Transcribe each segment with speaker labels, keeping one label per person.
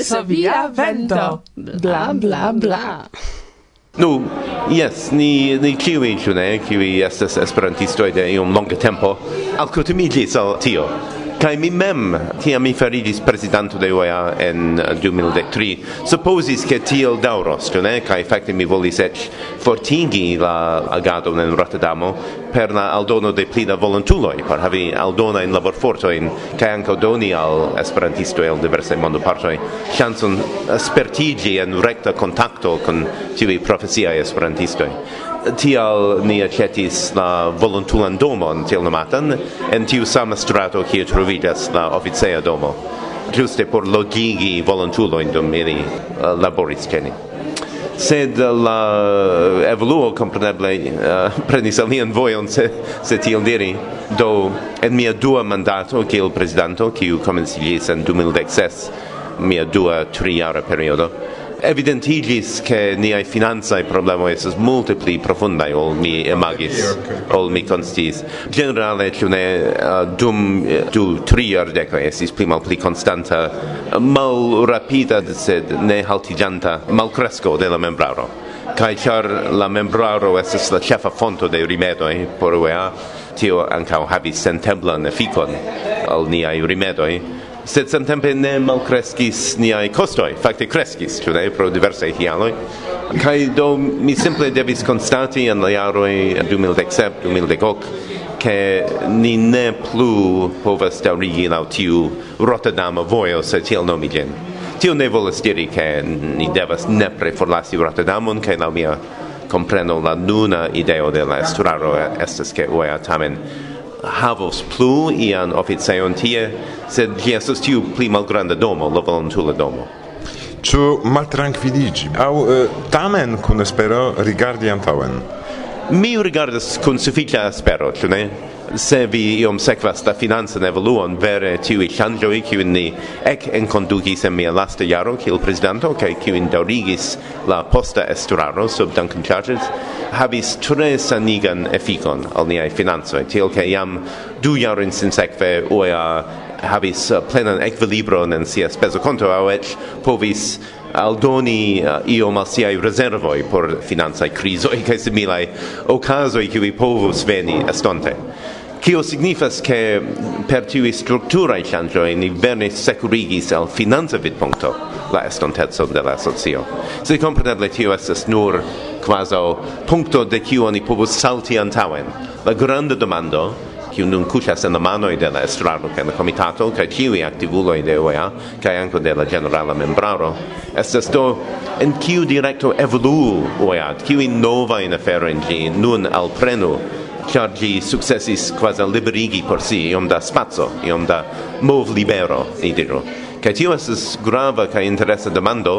Speaker 1: Varsovia vento. Bla, bla, bla.
Speaker 2: Nu, yes, ni, ni kiwi ciu kiwi estas esperantisto de iom longa tempo, alcutimiĝis al tio kai mi mem tia mi farigis presidanto de UEA en 2003 supposis che tiel dauros ĉu ne? Kai fakte mi volis eĉ fortingi la agadon en Rotterdamo per la aldono de plida volontuloi volontuloj por havi aldona in labor laborfortojn kai ankaŭ doni al esperantisto el diversa mondo partoi chanson spertigi en recta contatto con tiuj profesiaj esperantistoi tial ni acetis la voluntulan domon tiel nomatan en tiu sama strato kie trovidas la officea domo giuste por logigi volontulojn dum ili uh, laboris ceni. sed eh, la evoluo compreneble uh, eh, prenis alian voion, se, se tiel diri. Do, en mia dua mandato kiel presidento, kiu comencilis en 2016, mia dua triara periodo, evidentigis che niai finanzai problema es multe pli profundai ol mi imagis, ol mi constis. Generale, tu ne uh, dum eh, du tri iardecoi esis pli mal pli constanta, mal rapida, sed ne haltigianta, mal cresco de la membraro. kai char la membraro es la chefa fonto de rimedo por UEA, tio anca habis sentemblan efficon al niai rimedo sed samtempe ne malcrescis niai costoi, fakte kreskis, tu ne, pro diverse hialoi. Cai do mi simple devis constati in la jaroj 2017, 2018, che ni ne plu povas daurigi lau tiu Rotterdama voio, se tiel nomi gen. Tio ne volas diri che ni devas nepre forlasi Rotterdamon, che laŭ mia compreno la nuna ideo de la esturaro estes che UEA tamen havos plu ian officeion tie, sed ĝi estas tiu pli malgranda domo, la volontula domo.
Speaker 3: Ĉu maltrankviligi au uh, eh, tamen kun espero rigardi antauen?
Speaker 2: Mi rigardas kun sufiĉa espero, ĉu ne? se vi iom sekvas la financan evoluon vere tiuj ŝanĝoj kiujn ni ek enkondukis en mia lasta jaro kiel prezidanto kaj kiujn daŭrigis la posta estraro sub Duncan Charges havis tre sanigan efikon al niaj financoj tiel ke jam du jarojn sinsekve OEA havis plenan ekvilibron en sia spezokonto aŭ eĉ povis aldoni uh, iom al siaj rezervoj por financaj krizoj kaj similaj okazoj kiuj povus veni estonte. Kio signifas che per tiui strukturae ŝanĝoj ni verne securigis al financa vidpunkto la estonteco de la asocio. Se kompreneble tio estas nur kvazaŭ punkto de kiu oni povus salti antaŭen. La granda demando kiu nun kuŝas en la manoj de la estraro kaj la komitato kaj ĉiuj aktivuloj de OEA kaj ankaŭ de la ĝenerala membraro estas do en kiu direkto evoluu OEA, kiujn novajn aferojn ĝi nun alprenu char gi successis quasi liberigi por si iom da spazio, iom da mov libero, i diru. Kaj tio estes grava kaj interesa demando,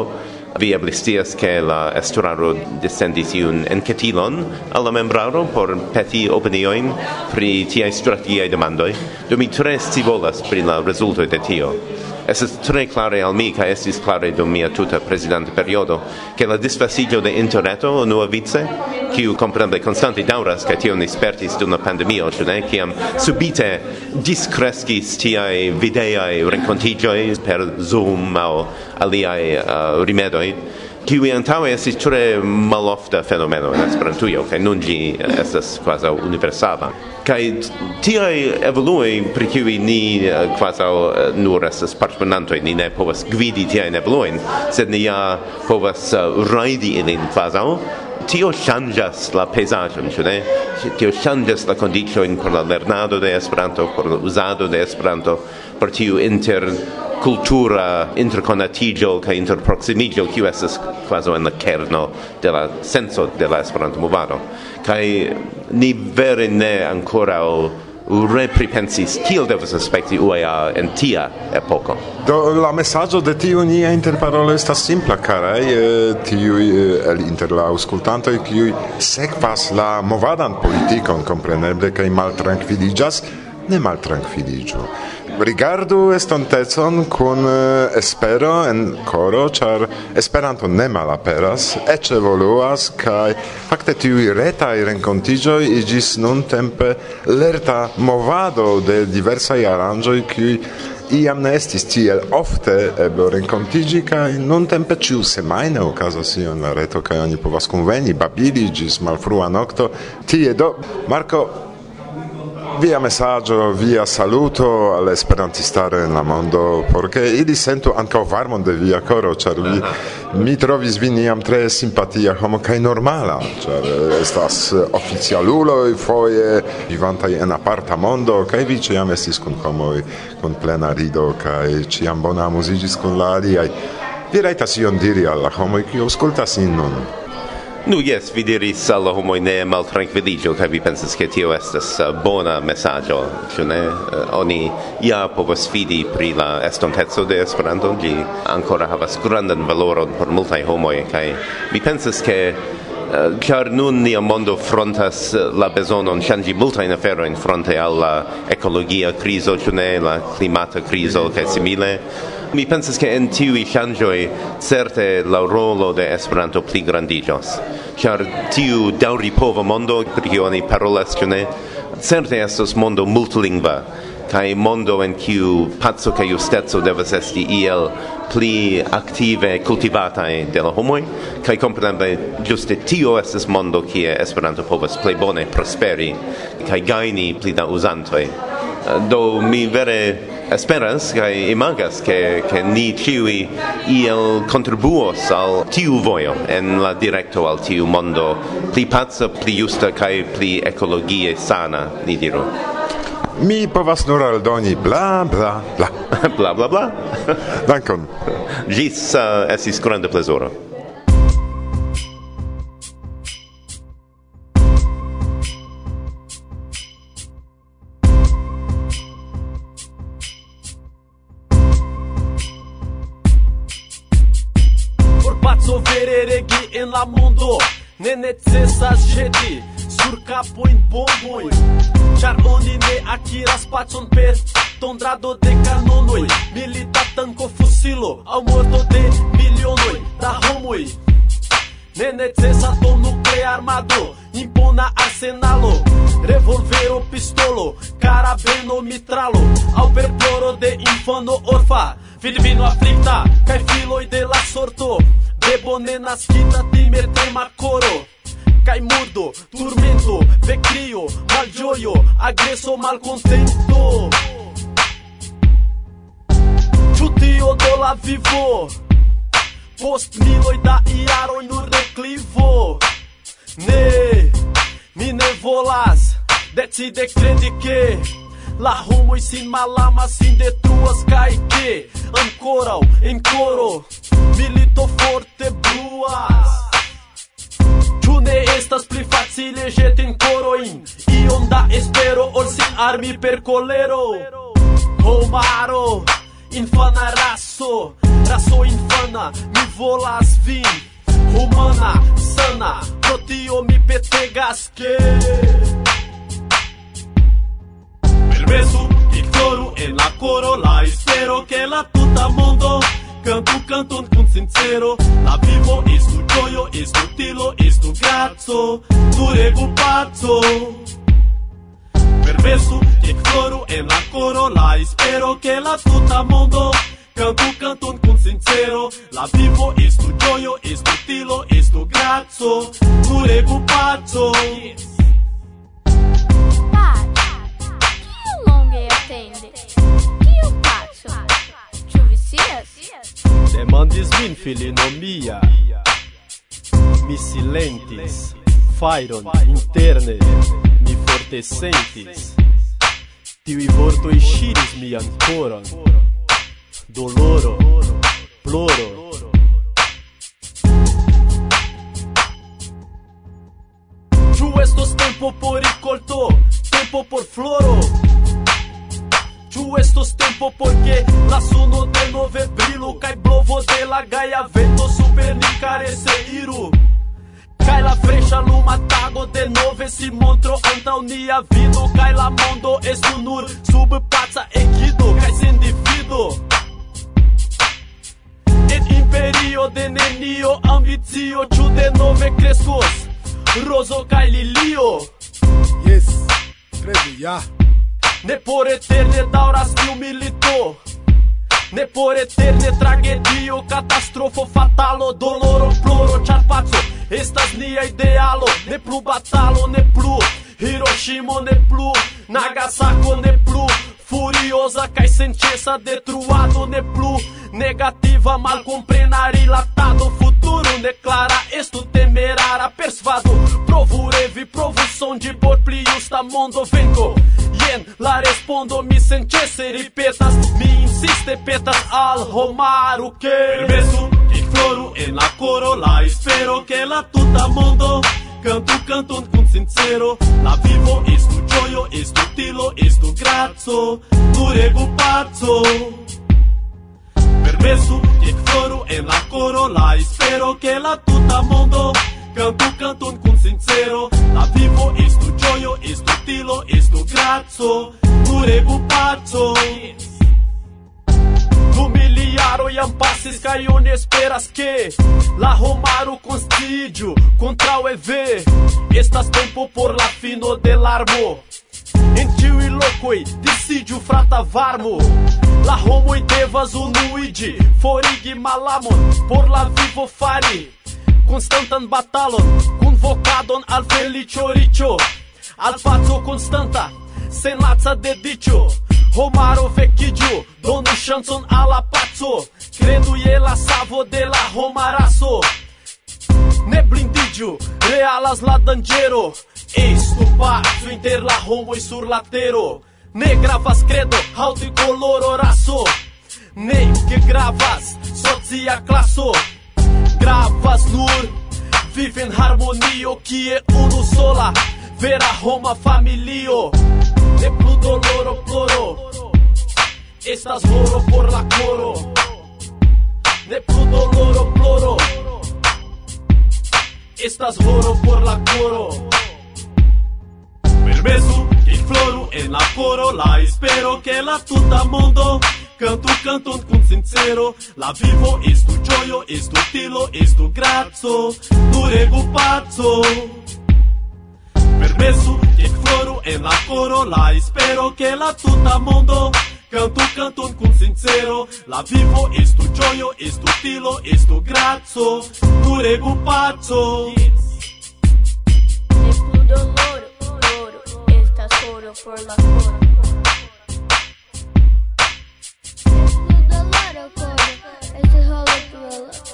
Speaker 2: vi eblistias che la esturaro descendis iun encetilon alla membraro por peti opinioin pri tiai stratiae demandoi, do mi tre stivolas pri la resultoi de tio. Es tre clare al mi, ca estis clare dum mia tuta presidente periodo, che la disfasigio de interneto nua vice, kiu comprende constante dauras, ca tio ni spertis dum la pandemio, ĉu ne, ciam subite discrescis tiai videai rencontigioi per Zoom au aliai uh, rimedoi, kiwi antaŭe estis tre malofta fenomeno en Esperantujo kaj nun ĝi eh, estas kvazaŭ universala. Kaj tiaj evoluoj pri kiuj ni eh, kvazaŭ eh, nur estas partoprenantoj, ni ne povas gvidi tiajn evoluojn, sed ni ja povas rajdi ilin kvazaŭ tio ŝanĝas la pejzaĝon, ĉu ne? Tio ŝanĝas la kondiĉojn por la lernado de Esperanto, por la uzado de Esperanto, per tiu inter cultura interconatigio kaj interproximigio kiu estas quasi en la kerno de la senso de la Esperanto-movado kaj ni vere ne o repripensis kiel devas aspekti UEA en tia epoko.
Speaker 3: Do la mesaĝo de tiu nia interparolo estas simpla, karaj eh, tiuj el inter la aŭskultantoj kiuj sekvas la movadan politikon kompreneble kaj maltrankviliĝas, ne maltrankviliĝu. Rigardu estontecon kun eh, espero en coro, char Esperanto ne malaperas, ec evoluas kaj fakte tiui retai rencontigioi igis nun tempe lerta movado de diversai aranjoi kiuj iam ne estis tiel ofte eblo renkontiĝi kaj nuntempe ciu semaine okazas io la reto kaj oni povas conveni, babili gis malfrua nokto. Tie do, Marco, via messaggio, via saluto all'esperantistare in la mondo perché ke ili anche ankaŭ varmon de via coro, ĉar vi mi trovis vin iam tre simpatia homo kaj normala, ĉar estas oficialuloj foie vivanta in aparta mondo kaj vi ĉiam estis kun homoj con plena rido kai ĉiam bona amuziĝis con la aliaj. Vi rajtas ion diri alla la homoj, kiuj in nun.
Speaker 2: Nu, yes, vi diris al homoi ne maltrankviliĝu kaj vi pensas che tio estas uh, bona messaggio, cio ne? Uh, oni ja povas fidi pri la estontezzo de Esperanto, gi ancora havas grandan valoron por multai homoi, kaj mi pensas che eh, Ĉar uh, nun nia mondo frontas la bezonon ŝanĝi multajn aferojn fronte in fronte alla ecologia crisi ne, la climata crisi o kaj simile, Mi pensas che en tiui shangioi certe la rolo de Esperanto pli grandigios. Char tiu dauripova mondo, pri kiu oni parolas, ĉu ne, certe estos mondo multlingva, kai mondo en kiu pazzo kai justezo devas esti iel pli aktive kultivata de la homoj kai kompreneble juste tio estas mondo kie Esperanto povas plej bone prosperi kai gaini pli da uzantoj do mi vere esperas kaj imagas ke ke ni ĉiuj iel kontribuos al tiu vojo en la direkto al tiu mondo pli paca pli justa kaj pli ekologie sana ni diru
Speaker 3: Mi povas nur aldoni bla bla bla
Speaker 2: bla bla bla.
Speaker 3: Dankon.
Speaker 2: Gis uh, estis grande plezoro.
Speaker 4: necesas jeti sur capojn bombojn Ĉar oni ne akiras pacon per tondrado de kanonoj Milita tanko fusilo aŭ morto de milionoj da homoj Ne necesas dom nuklearmado impona arsenalo Revolvero, pistolo, carabeno, mitralo ao perploro de infano orfa Filipino aflicta, kaj filoj de la sorto. Debone naskita timer tema coro Cai mudo, turmento, vecrio, malgioio, agresso, malcontento. Čutio dola vivo, postniloj da e aro no reklivo. Ne, mi ne volas, decide credi che... La e sin malama sin de truas cae que ancorou em coro, milito forte bruas Ĉu ne estas pli facile ĵeti korojn Iom da espero ol sin armi per kolero Homaro, infana raso Raso infana, mi volas vin. Humana, sana, pro tio mi petegas ke. Permesu, ignoru en la coro la espero que la tuta mondo Cantu canton con sincero La vivo estu gioio, estu tilo, estu grazzo Duregu pazzo Perverso, che floru en la coro La espero che la tuta mondo Cantu canton con sincero La vivo estu gioio, estu tilo, estu grazzo Duregu pazzo
Speaker 5: yes. Dai, longe attende? Che io?
Speaker 4: Demandis min filino mia. Mi silentis Fairon interne Mi forte sentis. Tiui vortoi shiris mian koron Doloro Ploro. Ĉu estos tempo por rikolto? Tempo por floro? du estos tempo porque la suno de nove brilo kai blovo de la gaia vento super ni iru. Cai la frecha luma tago de nove si montro anta vino vido cai la mondo estunur sub pazza equido cai individuo imperio de nenio ambicio ĉu denove kreskos rozo kaj lilio
Speaker 6: Yes, tre ja
Speaker 4: Ne por eterne dauras tiu milito. Ne por eterne tragedio, catastrofo, fatalo, doloro, ploro, ĉar estas nia idealo Ne plu batalo, ne plu. Hiroshima, ne plu. Nagasako, ne plu. Furiosa kai sentença detruado ne plu Negativa mal comprena rilatado futuro declara esto temerara persvado provu revi provu son de por pli mondo vengo yen la respondo mi sentença ripetas. Mi insiste petas al romaro que permesso coro en la coro la espero que la tuta mondo. Canto canto con sincero. La vivo estu gioio estu tilo estu grazzo. Durego pazzo. Permesso che floru en la coro la espero que la tuta mondo. Canto canto con sincero. La vivo estu gioio estu tilo estu grazzo. Durego pazzo. yes. Miliaro iam passis Kai on esperas che La Contra o EV Estas tempo por la fino de larmo. En tiu i locoi Decidio frata varmo. La homo devas unuigi Forigi malamon. Por la vivo fari Constantan batalon. Convocadon al felicio ricio Al constanta Sen lazza dedicio Homaro Vecchidio, donu chanson alla pazzo, credo la savo della Homarasso. Ne blindidio, realas la dangiero, estupazzo inter la homo e sur latero. Ne gravas credo, al tricolor orasso. Ne che gravas, socia classo. Gravas nur, vive in harmonio, chi è uno sola, vera Roma familio de plu doloro ploro Estas oro por la coro. De plu doloro ploro Estas oro por la coro. Permesu que floru en la coro La espero que la tuta mondo Canto, canto con sincero La vivo estu gioio, estu tilo, estu grazo. Durego pazzo primer beso que floro en la corola. Espero que la tuta mundo Canto, canto con sincero, la vivo, es tu gioio, es tu tilo, es grazo, tu pazzo.
Speaker 5: Yes. Dolor, oro, por la coro. Es dolor, coro, estás oro por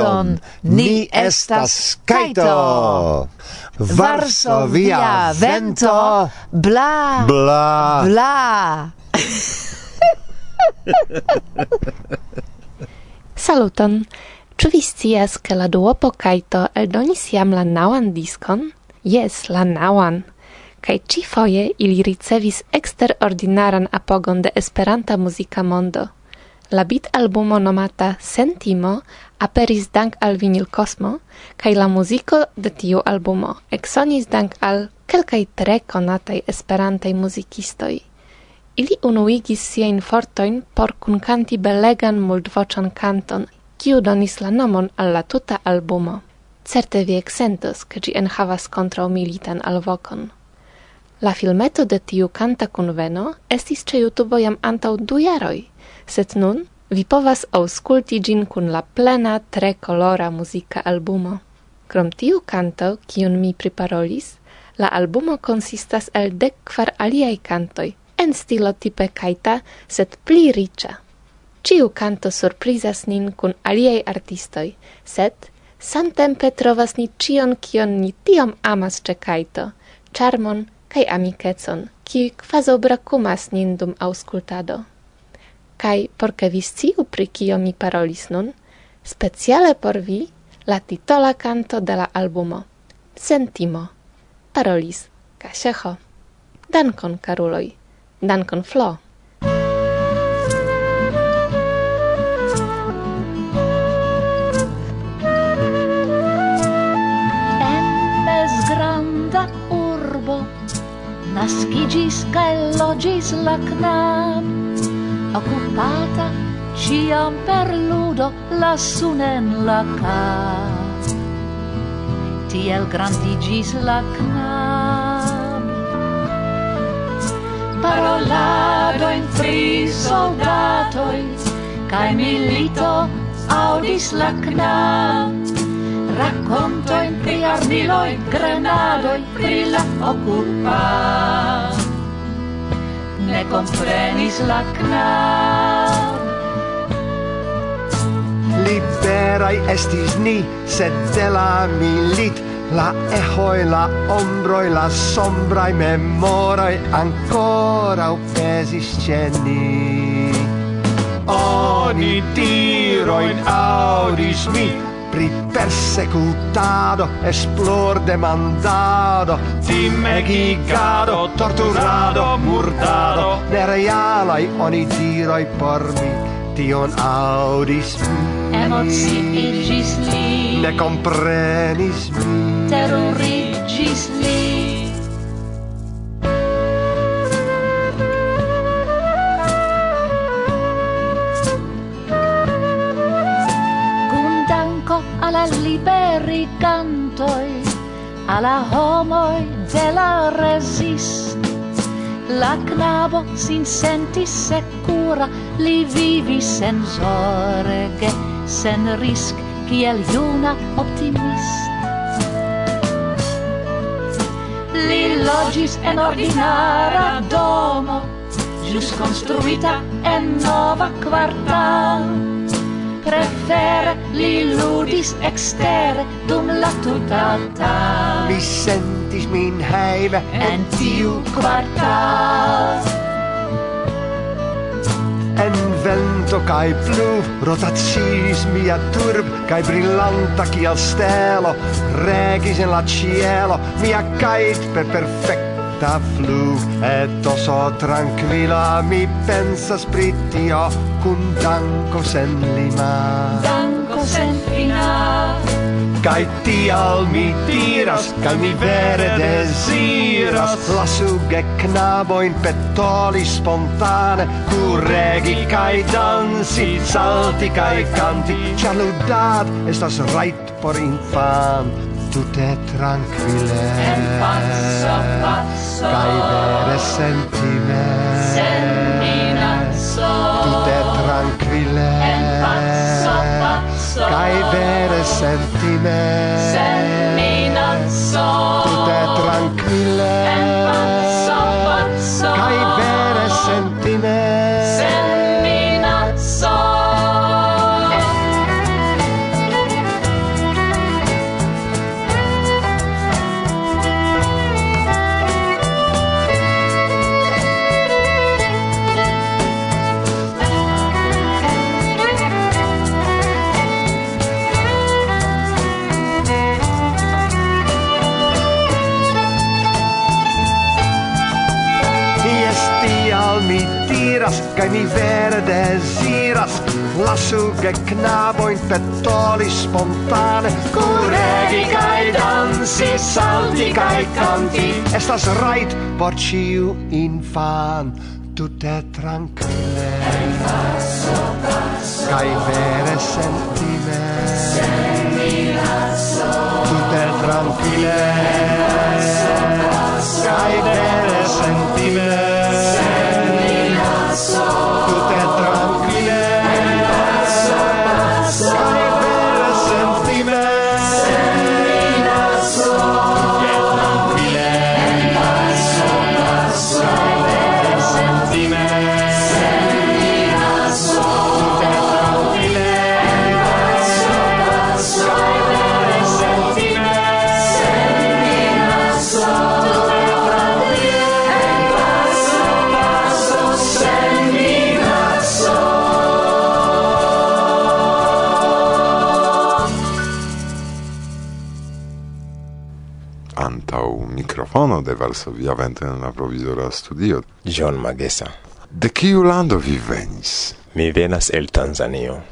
Speaker 1: Saluton, ni estas Kajto. Varsovia vento, bla,
Speaker 3: bla,
Speaker 1: bla.
Speaker 6: Saluton. Ĉu vi scias ke la duopo Kaito eldonis jam la naŭan diskon? Jes, la naŭan. Kaj ĉifoje ili ricevis eksterordinaran apogon de Esperanta muzika mondo. La bit-albumo nomata Sentimo aperis dank al Vinil Cosmo, kaj la muziko de tiu albumo eksonis dank al kelkaj tre konataj esperantaj muzikistoj. Ili unuigis siajn fortojn por kunkanti belegan multvoĉan kanton, kiu donis la nomon al la tuta albumo. Certe vi eksentos, ke ĝi enhavas kontraŭmilitan alvokon. La filmeto de tiu kanta kunveno estis ĉe YouTube jam antaŭ du jaroj, sed nun vi povas ausculti gin kun la plena tre colora musica albumo. Krom tiu canto, kiun mi priparolis, la albumo consistas el dec kvar aliai cantoi, en stilo tipe kaita, sed pli rica. Ciu canto surprizas nin kun aliei artistoi, sed samtempe trovas ni cion kion ni tiom amas ce kaito, charmon kai amikecon, ki quaso brakumas nin dum auscultado. Kai por ke vi sciu pri kio mi parolis nun, speciale por vi la titola canto de la albumo Sentimo parolis Kaŝeho. Dankon karuloj, dankon Flo.
Speaker 7: naskiĝis kaj logis la knab occupata ciam per ludo lassù nen la ca tiel grandigis la knab parolado in tri soldatoi cae milito audis la knab racconto in pri armiloi grenadoi pri la occupata ne comprenis la knab.
Speaker 8: Liberai estis ni, sed de la milit, la ehoi, la ombroi, la sombrai memoroi, ancora pesis ceni. Oni tiroin audis mi, persecutado, esplor demandado, timegigado, torturado, murdado, nerealai onidiroi por mi, tion audis mi.
Speaker 7: Emociigis mi.
Speaker 8: Ne comprenis mi.
Speaker 7: Terrorigis li, liberi cantoi alla homoi de la resist. La knabo sin sentis secura, li vivis sen zorge, sen risk, kiel juna optimist. Li logis en ordinara domo, jus construita en nova quartal prefere li ludis ekstere dum la tuta tal
Speaker 8: Mi sentis min heime
Speaker 7: en tiu kvartal.
Speaker 8: En vento kaj pluv rotacis mia turb kai brillanta kiel stelo regis en la cielo mia kite per perfekta da flug et oso tranquilla mi pensas pri tio cun danco sen lima.
Speaker 7: Danko sen fina
Speaker 8: Kai tial mi tiras, kai mi vere desiras. Lasu ge knaboin petoli spontane Kuregi kai dansi, salti kai canti. Cia ludat estas right por infan te tranquille.
Speaker 7: En passo passo
Speaker 8: Kai vere sentime Sai vere senti
Speaker 7: Sen-
Speaker 8: desiras. Deziras Lasu ge knaboin petoli spontane. Kuredi kai dansi, salti kai canti. Estas right por ciu infan. Tutte tranquille. En passo, passo Kai vere sentime. Senti lasso Tutte tranquille. En passo, passo Kai vere sentime. Senti lasso
Speaker 3: kapitano de Varsovia la provizora studio.
Speaker 9: John Magesa.
Speaker 3: De kiu lando vi venis?
Speaker 9: Mi venas el Tanzanio,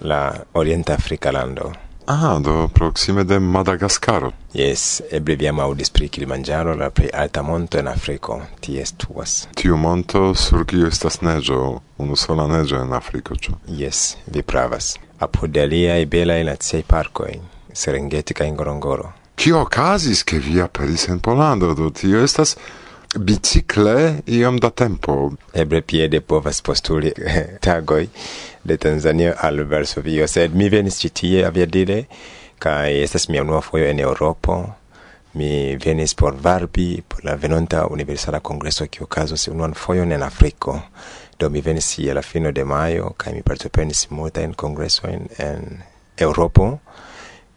Speaker 9: la orienta africa lando.
Speaker 3: Ah, do proxime de Madagaskaro.
Speaker 9: Yes, eble vi audis pri Kilimanjaro, la plej alta monto en Afriko. ti estuas.
Speaker 3: Tiu monto sur kiu estas neĝo, unusola neĝo en Afriko, ĉu?
Speaker 9: Yes, vi pravas. Apud aliaj belaj naciaj parkoj, Serengeti kaj Ngorongoro.
Speaker 3: Kio okazis, ke vi aperis en Polando, do tio estas bicicle iom da tempo.
Speaker 9: Ebre piede povas postuli eh, tagoj de Tanzanio al Varsovio, sed mi venis ĉi tie aviadile, kaj estas mia unua fojo en Eŭropo. Mi venis por varbi por la venonta universala kongreso kiu okazos unuan fojon en Afriko. Do mi venis je la fino de majo kaj mi partoprenis multajn kongresojn en Eŭropo.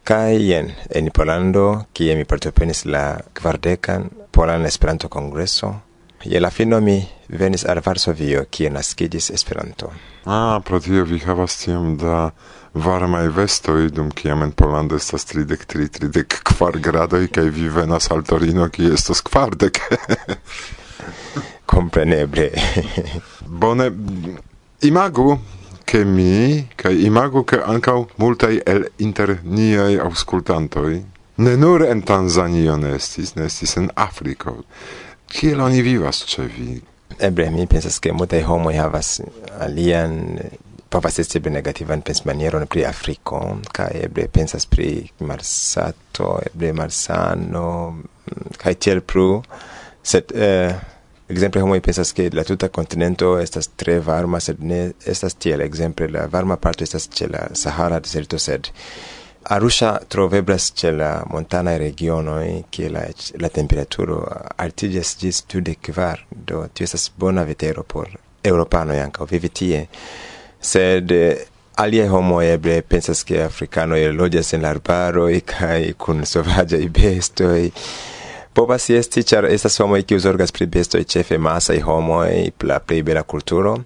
Speaker 9: Kaien en Polando, kie mi partoprenis la kvardekan Polan Esperanto Kongreso. Je la fino mi venis al Varsovio, kie naskiĝis Esperanto.
Speaker 3: Ah, pro tio vi havas tiom da varmaj vestoj, dum kiam en Polando estas tridek tri, tridek kvar gradoj, kaj vi venas al Torino, kie estas kvardek.
Speaker 9: Kompreneble.
Speaker 3: Bone, imagu, che mi, kai imago che ankaŭ multaj el inter niaj aŭskultantoj ne nur en Tanzanio ne estis, ne estis en Afriko. Kiel oni vivas ĉe vi?
Speaker 9: Eble mi pensas ke multaj homoj havas alian povas esti eble negativan pensmanieron pri Afriko kaj eble pensas pri malsato, eble malsano kaj tiel plu. Sed eh, Exemple, homo pensas che la tuta continento estas tre varma, sed ne estas tiel. Exemple, la varma parto estas ce la Sahara deserto, sed Arusha troveblas ce la montana regiono che la, la temperaturo altigas gis de kvar, do tio estas bona vetero por europano ancao vivi tie. Sed eh, alie homo eble pensas che e logias en l'arbaroi cae kun sovagiai bestoi, povas esti ĉar estas homoj kiuj zorgas pri bestoj ĉefe masaj homoj la plej bela kulturo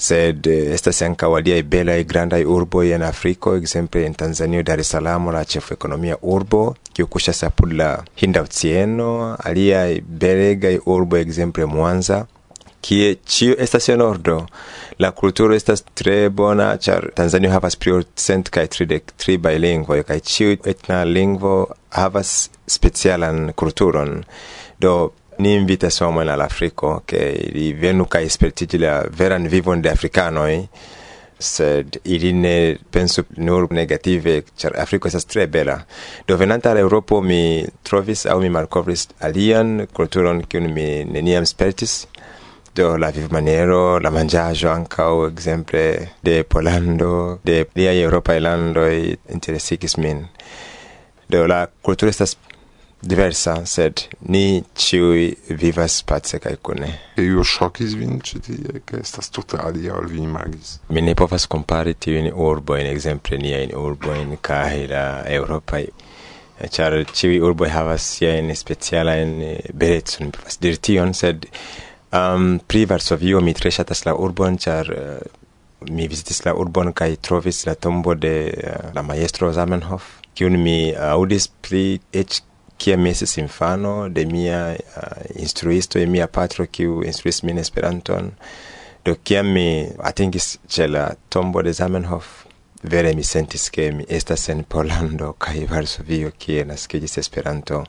Speaker 9: sed eh, estas ankaŭ aliaj belaj grandaj urboj en Afriko, ekzemple en Tanzanio Dar es Salaam la ĉefekonomia urbo kiu kuŝas apud la Hinda Oceano, aliaj belegaj urboj ekzemple Mwanza kie ĉio estas en ordo. La kulturo estas tre bona, ĉar Tanzanio havas pri cent kaj tridek tri lingvoj kaj ĉiu etna lingvo havas specialan kulturon. Do ni invitas homojn al Afriko ke ili venu kaj spertigi la veran vivon de afrikanoj sed ili ne pensu nur negative, ĉar Afriko estas tre bela. Do venante al Eŭropo mi trovis aŭ mi malkovris alian kulturon kiun mi neniam spertis, do la vivmaniero, la mangiaggio ancau exemple de Polando, de lia Europa lando e interesigis min. Do la kulturo estas diversa, sed ni ciui vivas pace cae cune.
Speaker 3: E io shockis vin citie, che estas tutte alia ol vi imagis?
Speaker 9: Mi ne povas compari tiuin urboin, exemple urbo in cae la e char ciui urbo havas siain specialain beretsun, mi povas dir tion, sed Um, pri Varsovio mi tre ŝatas la urbon, ĉar uh, mi vizitis la urbon kaj trovis la tombo de uh, la majstro Zamenhof, kiun mi aŭdis pri eĉ kiam mi estis infano de mia uh, instruisto e mia patro kiu instruis min Esperanton. Do kiam mi atingis ĉe la tombo de Zamenhof, Vere mi sentis che mi estas en Polando kaj Varsovio kie naskiĝis Esperanto.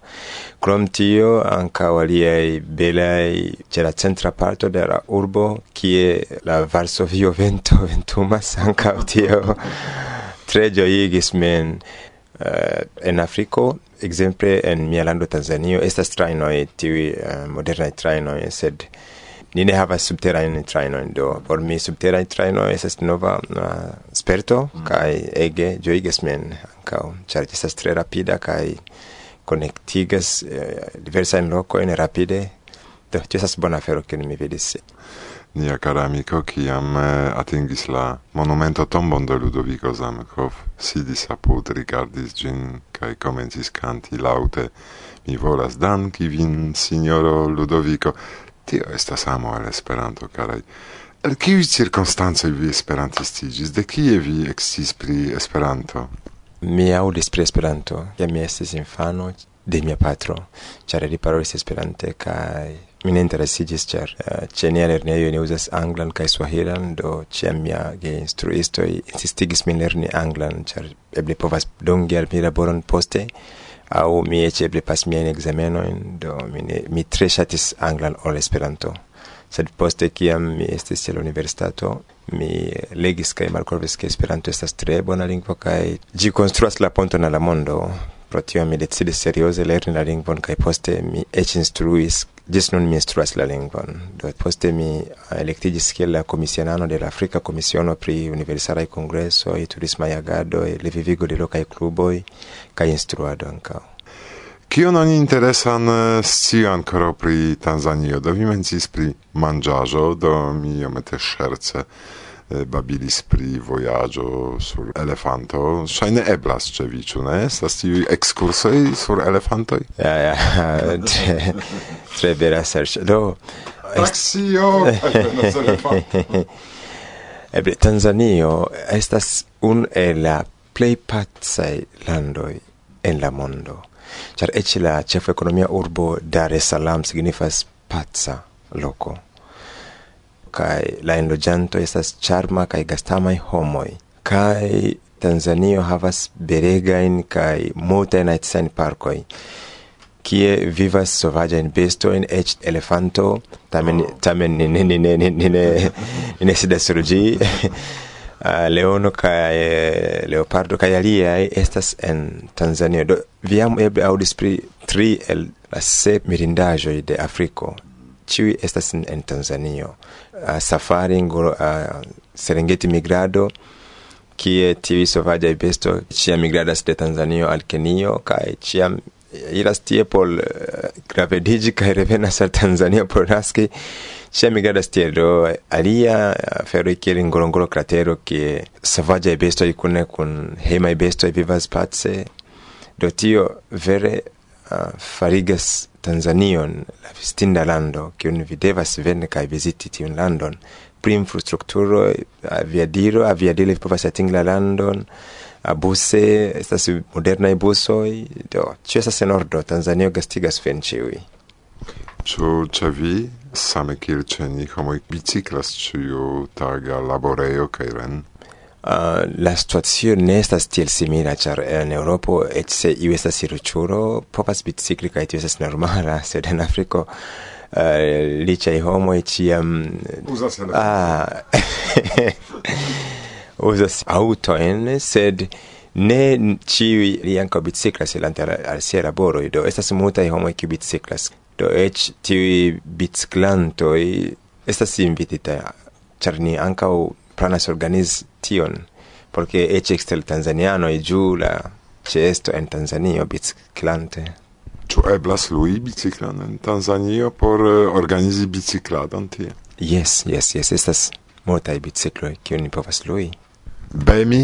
Speaker 9: Krom tio ankaŭ aliaj belaj ĉe la centra parto de la urbo kie la Varsovio vento ventumas ankaŭ tio tre ĝojigis min uh, en Afriko ekzemple en mia lando Tanzanio estas trajnoj tiuj uh, modernaj trajnoj sed ni ne havas subterajn trajnojn do por mi subteraj trajnoj estas nova uh, sperto mm. kaj ege ĝojigas min ankaŭ ĉar ĝi estas tre rapida kaj konektigas eh, diversajn lokojn rapide. Do ĝi estas bona afero kiun mi vidis.
Speaker 3: Nia kara amiko, kiam eh, atingis la monumento tombon de Ludovico Zamenhof, sidis apud, rigardis gin, kai komencis canti laute, mi volas danki vin, signoro Ludovico, Tio estas amo al Esperanto, caraj. El kiuj cirkonstancoj vi esperantistiĝis? De kie vi eksciis pri Esperanto?
Speaker 9: Mi aŭdis pri Esperanto, kiam mi estis infano de mia patro, ĉar li parolis Esperante kaj mi ne interesiĝis ĉar eh, ĉe nia lernejo ni uzas anglan kaj swahilan, do ĉiam mia geinstruistoj insistigis min lerni anglan, ĉar eble povas dungi al mi laboron poste au mi eĉ eble pas miajn ekzamenojn do mi, ne, mi tre ŝatis anglan ol Esperanto. Sed poste kiam mi estis ĉe la universitato mi legis kaj malkovris ke Esperanto estas tre bona lingvo kaj ĝi konstruas la ponton al la mondo. Pro tio mi decidis serioze lerni la lingvon kaj poste mi eĉ instruis Gis nun mi instruas la lingvon. Do poste mi eh, elektiĝis kiel la komisionano de la Afrika Komisiono pri Universalaj Kongresoj, Turismaj Agadoj, Revivigo de lokaj kluboj kaj instruado ankaŭ.
Speaker 3: Kion oni interesan eh, sci ancora pri Tanzanio? Do vi mencis pri mangiajo, do mi iomete scherce eh, babilis pri voyaggio sur elefanto. Shaine eblas ce vi, ĉu ne? Estas tiu excursoi sur elefantoi?
Speaker 9: Ja, ja, tre, tre bela serĉo. Do,
Speaker 3: Taxio!
Speaker 9: Eble Tanzanio estas un el la plej pacaj landoj en la mondo. Ĉar eĉ la ĉefa ekonomia urbo Dar es Salaam signifas paca loko kaj la enloĝantoj estas ĉarma kaj gastamaj homoj. Kaj Tanzanio havas belegajn kaj multajn naciajn parkoj, kie vivas sovaĝajn bestojn, eĉ elefanto, tamen oh. tamen ne ne ne ne ne ne sidas sur ĝi. Ah, leono kaj eh, leopardo kaj aliaj estas en Tanzanio. Do vi jam eble aŭdis pri tri el la sep mirindaĵoj de Afriko ĉiuj estas en, en Tanzanio. Uh, safari uh, Serengeti migrado kie tiuj sovaĝaj bestoj ĉiam migradas de Tanzanio al Kenio kaj ĉiam iras tie por uh, gravediĝi kaj revenas al Tanzanio por naski. Ĉiam migradas tie do alia eh, aferoj kiel Ngorongoro kratero kie sovaĝaj bestoj kune kun hejmaj bestoj vivas pace. Do tio vere uh, farigas Tanzanion, la vestinda lando, kiun vi devas veni kaj viziti tiun landon. Pri infrastrukturo, aviadilo, aviadilo povas atingi la landon, buse estas modernaj busoj, do, ĉio estas en ordo, Tanzanio gastigas vin ĉiuj.
Speaker 3: Ĉu ĉe vi, same kiel ĉe ni, homoj biciklas ĉiu taga laborejo kaj ren?
Speaker 9: Uh, la situazio ne estas tiel simila, ĉar en Europo eĉ se iu estas riĉulo povas bicikli kaj tio estas normala, sed en Afriko uh, liĉaj homoj ĉiam
Speaker 3: uzas
Speaker 9: ah, uzas aŭtojn, sed ne ĉiuj li ankaŭ biciklas elante al, al siaj laboroj, do estas multaj homoj kiuj biciklas, do eĉ tiuj biciklantoj estas invititaj, ĉar ni ankaŭ planas organizi tion porque ec exter tanzaniano e giù la cesto en Tanzania biciclante
Speaker 3: Ĉu eblas lui biciclan en Tanzanio por uh, organizi bicicladon tie?
Speaker 9: Yes, yes, yes, estas multaj bicikloj kiu ni povas lui.
Speaker 3: Bemi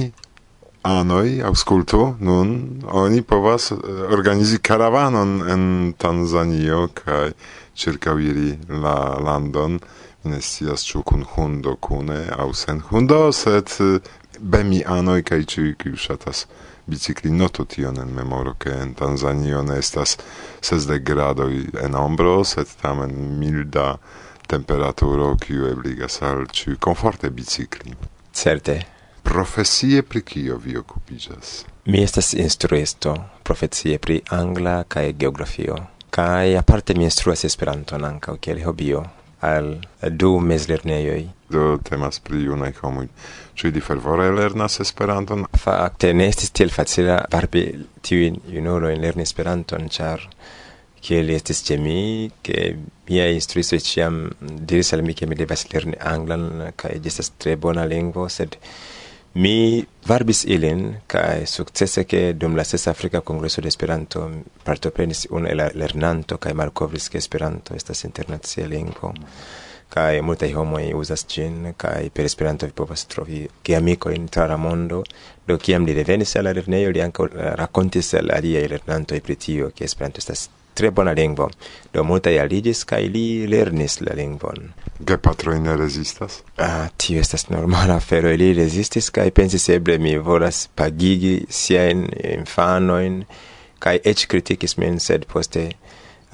Speaker 3: anoj aŭskultu nun oni povas uh, organizi karavanon en Tanzanio kaj ĉirkaŭiri la landon. ne scias ĉu kun hundo kune aŭ sen hundo sed bemianoj kaj ĉiuj kiu ŝatas bicikli noto tion en memoro ke en Tanzanio ne estas sesdek gradoj en ombro sed tamen milda temperaturo kiu ebligas al ĉiuj komforte bicikli
Speaker 9: certe
Speaker 3: Profesie pri kio vi okupiĝas?
Speaker 9: Mi estas instruisto, profesie pri angla kaj geografio. Kaj aparte mi instruas Esperanton ankaŭ kiel hobio al du mezlernejoj.
Speaker 3: Do temas pri junaj homoj, ĉu ili fervore lernas Esperanton?
Speaker 9: Fakte ne estis tiel facila varbi tiujn junulojn lerni Esperanton, ĉar kiel estis ĉe mi, ke miaj instruistoj ĉiam diris al mi, ke mi devas lerni anglan kaj ĝi estas tre bona lingvo, sed Mi varbis ilin kaj sukcese ke dum la ses Afrika Kongreso de Esperanto partoprenis unu el la lernanto kaj malkovris ke Esperanto estas internacia lingvo kaj multaj homoj uzas ĝin kaj per Esperanto vi povas trovi geamikojn tra la mondo. Do kiam li revenis al la lernejo, li ankaŭ eh, rakontis al aliaj lernantoj pri tio ke Esperanto estas tre bona lingvo. Do multa ja lidis kaj li lernis la lingvon.
Speaker 3: Ge patroj ne rezistas?
Speaker 9: Ah, tio estas normala afero. Ili rezistis kaj pensis eble mi volas pagigi siajn infanojn kaj eĉ kritikis min, sed poste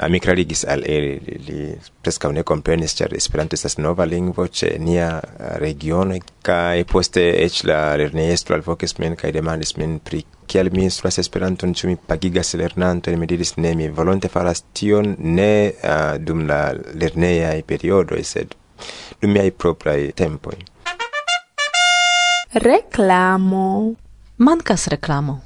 Speaker 9: mi klarigis al ili li preskaŭ ne komprenis ĉar Esperanto estas nova lingvo ĉe nia regiono kaj poste eĉ la lernejestro alvokis min kaj demandis min pri kiel mi instruas Esperanton, ĉu mi pagigas lernantojn, mi diris ne, mi volonte faras tion ne uh, dum la lernejaj periodoj, sed dum miaj propraj tempoj.
Speaker 1: Reklamo.
Speaker 10: Mankas reklamo.